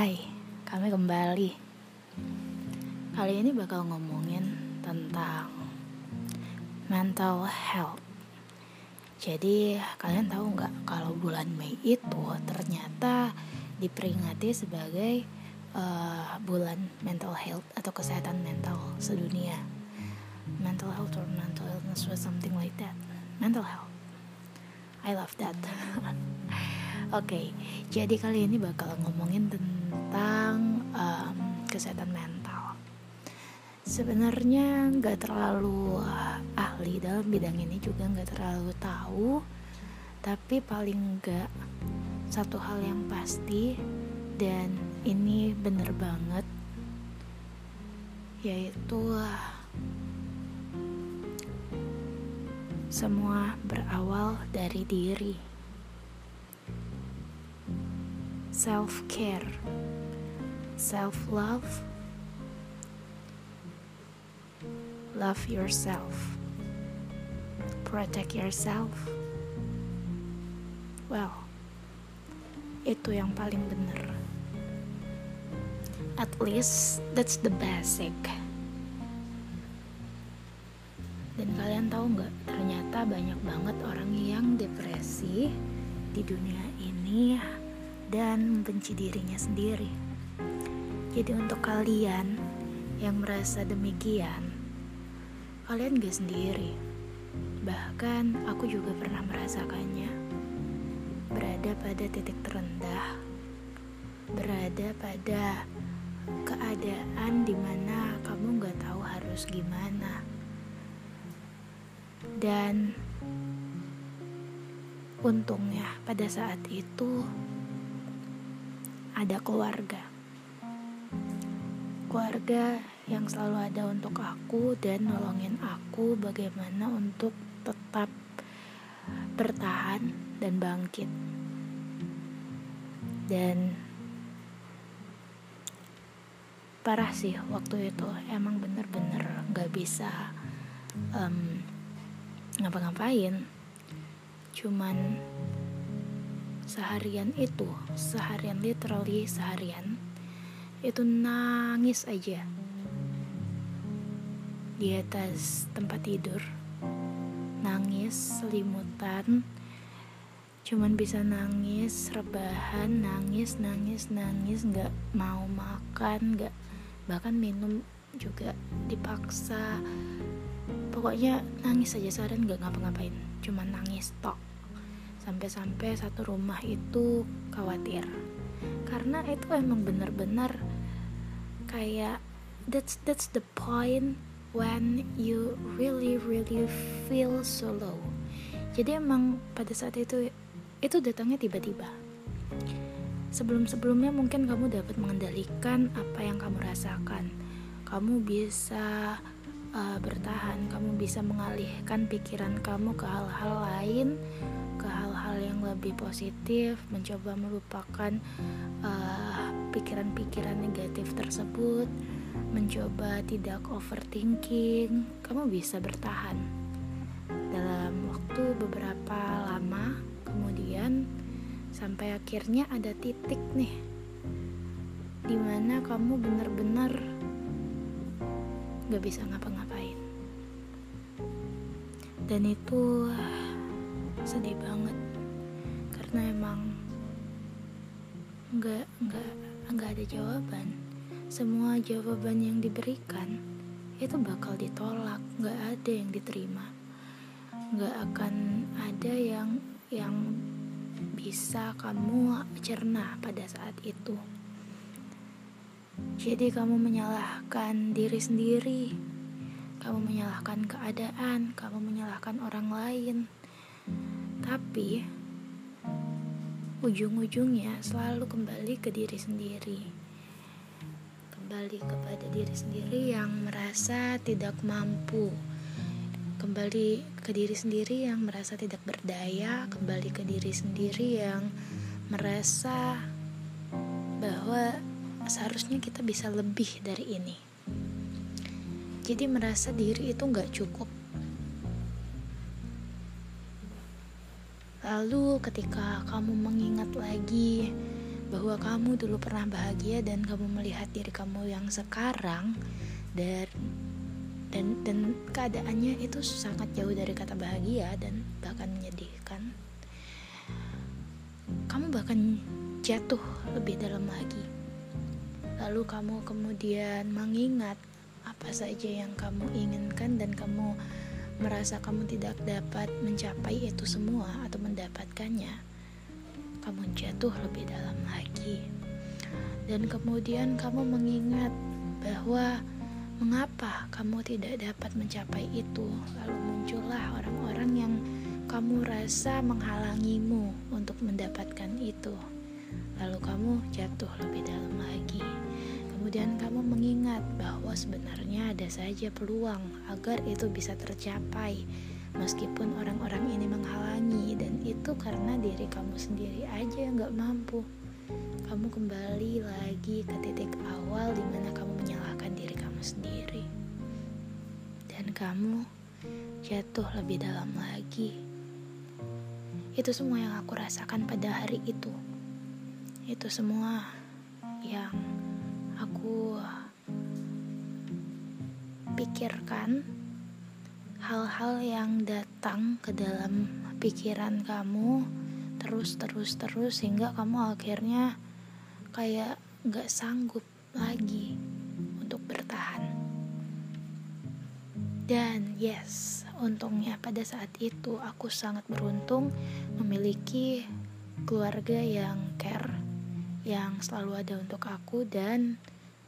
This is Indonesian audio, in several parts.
Hai, kami kembali. Kali ini bakal ngomongin tentang mental health. Jadi kalian tahu nggak kalau bulan Mei itu ternyata diperingati sebagai uh, bulan mental health atau kesehatan mental sedunia. Mental health or mental illness or something like that. Mental health. I love that. Oke, okay, jadi kali ini bakal ngomongin tentang um, kesehatan mental. Sebenarnya nggak terlalu uh, ahli dalam bidang ini juga nggak terlalu tahu, tapi paling nggak satu hal yang pasti dan ini bener banget yaitu semua berawal dari diri. Self care, self love, love yourself, protect yourself. Well, itu yang paling benar. At least that's the basic. Dan kalian tahu nggak? Ternyata banyak banget orang yang depresi di dunia ini dan membenci dirinya sendiri. Jadi untuk kalian yang merasa demikian, kalian gak sendiri. Bahkan aku juga pernah merasakannya. Berada pada titik terendah, berada pada keadaan di mana kamu gak tahu harus gimana. Dan untungnya pada saat itu ada keluarga. Keluarga yang selalu ada untuk aku dan nolongin aku bagaimana untuk tetap bertahan dan bangkit. Dan parah sih waktu itu emang bener-bener gak bisa um, ngapa-ngapain cuman seharian itu seharian literally seharian itu nangis aja. Di atas tempat tidur nangis selimutan cuman bisa nangis rebahan nangis nangis nangis nggak mau makan nggak bahkan minum juga dipaksa. Pokoknya nangis aja seharian nggak ngapa-ngapain cuman nangis tok sampai-sampai satu rumah itu khawatir. Karena itu emang benar-benar kayak that's that's the point when you really really feel so low. Jadi emang pada saat itu itu datangnya tiba-tiba. Sebelum-sebelumnya mungkin kamu dapat mengendalikan apa yang kamu rasakan. Kamu bisa uh, bertahan. Kamu bisa mengalihkan pikiran kamu ke hal-hal lain ke hal-hal yang lebih positif, mencoba melupakan eh, pikiran-pikiran uh, negatif tersebut, mencoba tidak overthinking, kamu bisa bertahan. Dalam waktu beberapa lama, kemudian sampai akhirnya ada titik nih di mana kamu benar-benar gak bisa ngapa-ngapain. Dan itu sedih banget. Karena emang nggak nggak nggak ada jawaban. Semua jawaban yang diberikan itu bakal ditolak. Nggak ada yang diterima. Nggak akan ada yang yang bisa kamu cerna pada saat itu jadi kamu menyalahkan diri sendiri kamu menyalahkan keadaan kamu menyalahkan orang lain tapi ujung-ujungnya selalu kembali ke diri sendiri. Kembali kepada diri sendiri yang merasa tidak mampu. Kembali ke diri sendiri yang merasa tidak berdaya, kembali ke diri sendiri yang merasa bahwa seharusnya kita bisa lebih dari ini. Jadi merasa diri itu nggak cukup Lalu ketika kamu mengingat lagi bahwa kamu dulu pernah bahagia dan kamu melihat diri kamu yang sekarang dan dan dan keadaannya itu sangat jauh dari kata bahagia dan bahkan menyedihkan kamu bahkan jatuh lebih dalam lagi lalu kamu kemudian mengingat apa saja yang kamu inginkan dan kamu merasa kamu tidak dapat mencapai itu semua atau mendapatkannya kamu jatuh lebih dalam lagi. Dan kemudian kamu mengingat bahwa mengapa kamu tidak dapat mencapai itu. Lalu muncullah orang-orang yang kamu rasa menghalangimu untuk mendapatkan itu. Lalu kamu jatuh lebih dalam lagi. Kemudian kamu mengingat bahwa sebenarnya ada saja peluang agar itu bisa tercapai meskipun orang-orang ini menghalangi dan itu karena diri kamu sendiri aja yang gak mampu. Kamu kembali lagi ke titik awal di mana kamu menyalahkan diri kamu sendiri. Dan kamu jatuh lebih dalam lagi. Itu semua yang aku rasakan pada hari itu itu semua yang aku pikirkan hal-hal yang datang ke dalam pikiran kamu terus terus terus sehingga kamu akhirnya kayak gak sanggup lagi untuk bertahan. Dan yes untungnya pada saat itu aku sangat beruntung memiliki keluarga yang care yang selalu ada untuk aku dan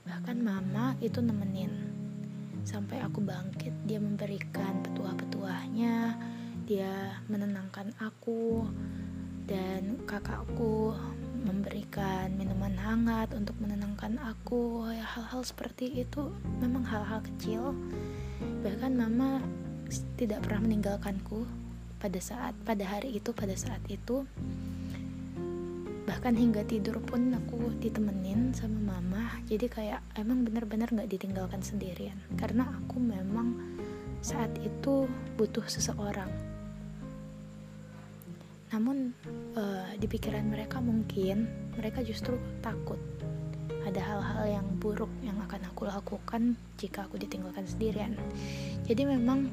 bahkan mama itu nemenin sampai aku bangkit. Dia memberikan petuah-petuahnya dia menenangkan aku dan kakakku memberikan minuman hangat untuk menenangkan aku. Hal-hal seperti itu memang hal-hal kecil. Bahkan mama tidak pernah meninggalkanku pada saat pada hari itu pada saat itu bahkan hingga tidur pun aku ditemenin sama mama. Jadi kayak emang bener-bener gak ditinggalkan sendirian. Karena aku memang saat itu butuh seseorang. Namun uh, di pikiran mereka mungkin mereka justru takut ada hal-hal yang buruk yang akan aku lakukan jika aku ditinggalkan sendirian. Jadi memang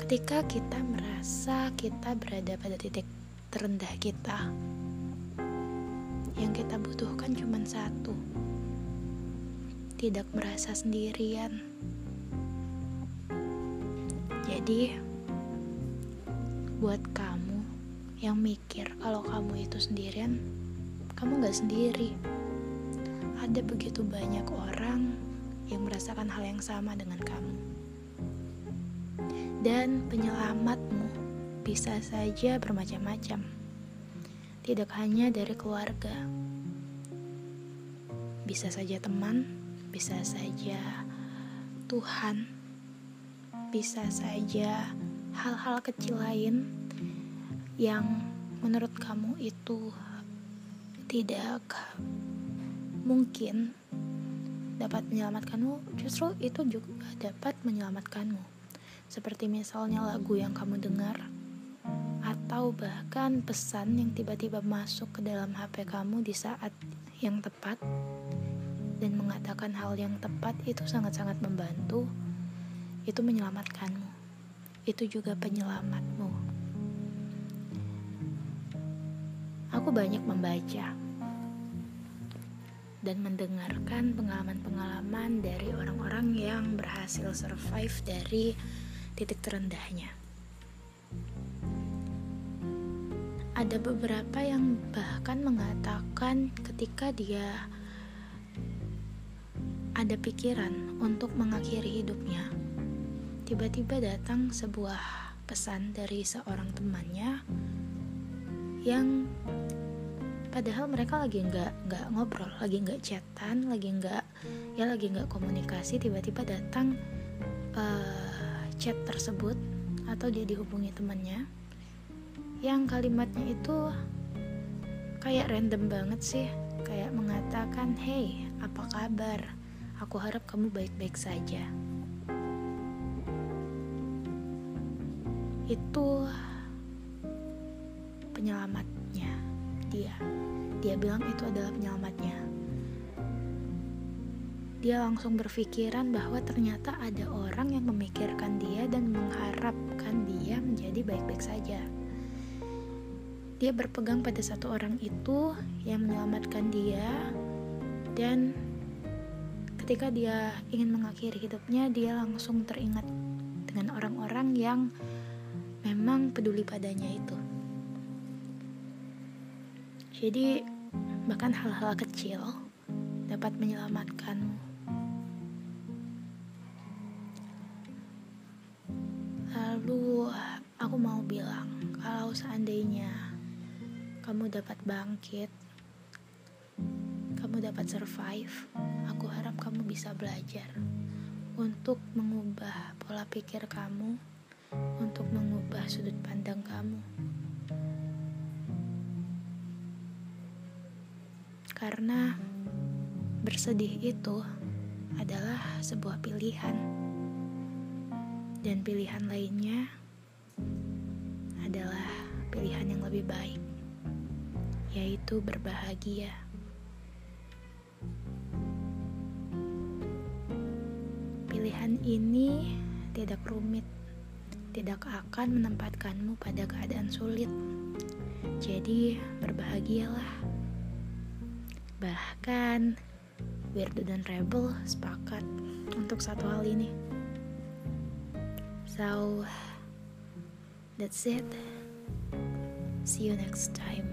ketika kita merasa kita berada pada titik terendah kita. Yang kita butuhkan cuma satu. Tidak merasa sendirian. Jadi, buat kamu yang mikir kalau kamu itu sendirian, kamu gak sendiri. Ada begitu banyak orang yang merasakan hal yang sama dengan kamu. Dan penyelamatmu bisa saja bermacam-macam, tidak hanya dari keluarga, bisa saja teman, bisa saja Tuhan, bisa saja hal-hal kecil lain yang menurut kamu itu tidak mungkin dapat menyelamatkanmu, justru itu juga dapat menyelamatkanmu. Seperti misalnya lagu yang kamu dengar atau bahkan pesan yang tiba-tiba masuk ke dalam HP kamu di saat yang tepat dan mengatakan hal yang tepat itu sangat-sangat membantu itu menyelamatkanmu. Itu juga penyelamatmu. Aku banyak membaca dan mendengarkan pengalaman-pengalaman dari orang-orang yang berhasil survive dari titik terendahnya ada beberapa yang bahkan mengatakan ketika dia ada pikiran untuk mengakhiri hidupnya, tiba-tiba datang sebuah pesan dari seorang temannya yang padahal mereka lagi nggak nggak ngobrol, lagi nggak chatan, lagi nggak ya lagi nggak komunikasi, tiba-tiba datang uh, chat tersebut atau dia dihubungi temannya yang kalimatnya itu kayak random banget sih kayak mengatakan hey apa kabar aku harap kamu baik-baik saja itu penyelamatnya dia. Dia bilang itu adalah penyelamatnya. Dia langsung berpikiran bahwa ternyata ada orang yang memikirkan dia dan mengharapkan dia menjadi baik-baik saja. Dia berpegang pada satu orang itu yang menyelamatkan dia dan ketika dia ingin mengakhiri hidupnya dia langsung teringat dengan orang-orang yang memang peduli padanya itu. Jadi bahkan hal-hal kecil dapat menyelamatkanmu. Lalu aku mau bilang kalau seandainya kamu dapat bangkit, kamu dapat survive. Aku harap kamu bisa belajar untuk mengubah pola pikir kamu, untuk mengubah sudut pandang kamu. Karena bersedih itu adalah sebuah pilihan, dan pilihan lainnya adalah pilihan yang lebih baik yaitu berbahagia. Pilihan ini tidak rumit, tidak akan menempatkanmu pada keadaan sulit. Jadi, berbahagialah. Bahkan, Weirdo dan Rebel sepakat untuk satu hal ini. So, that's it. See you next time.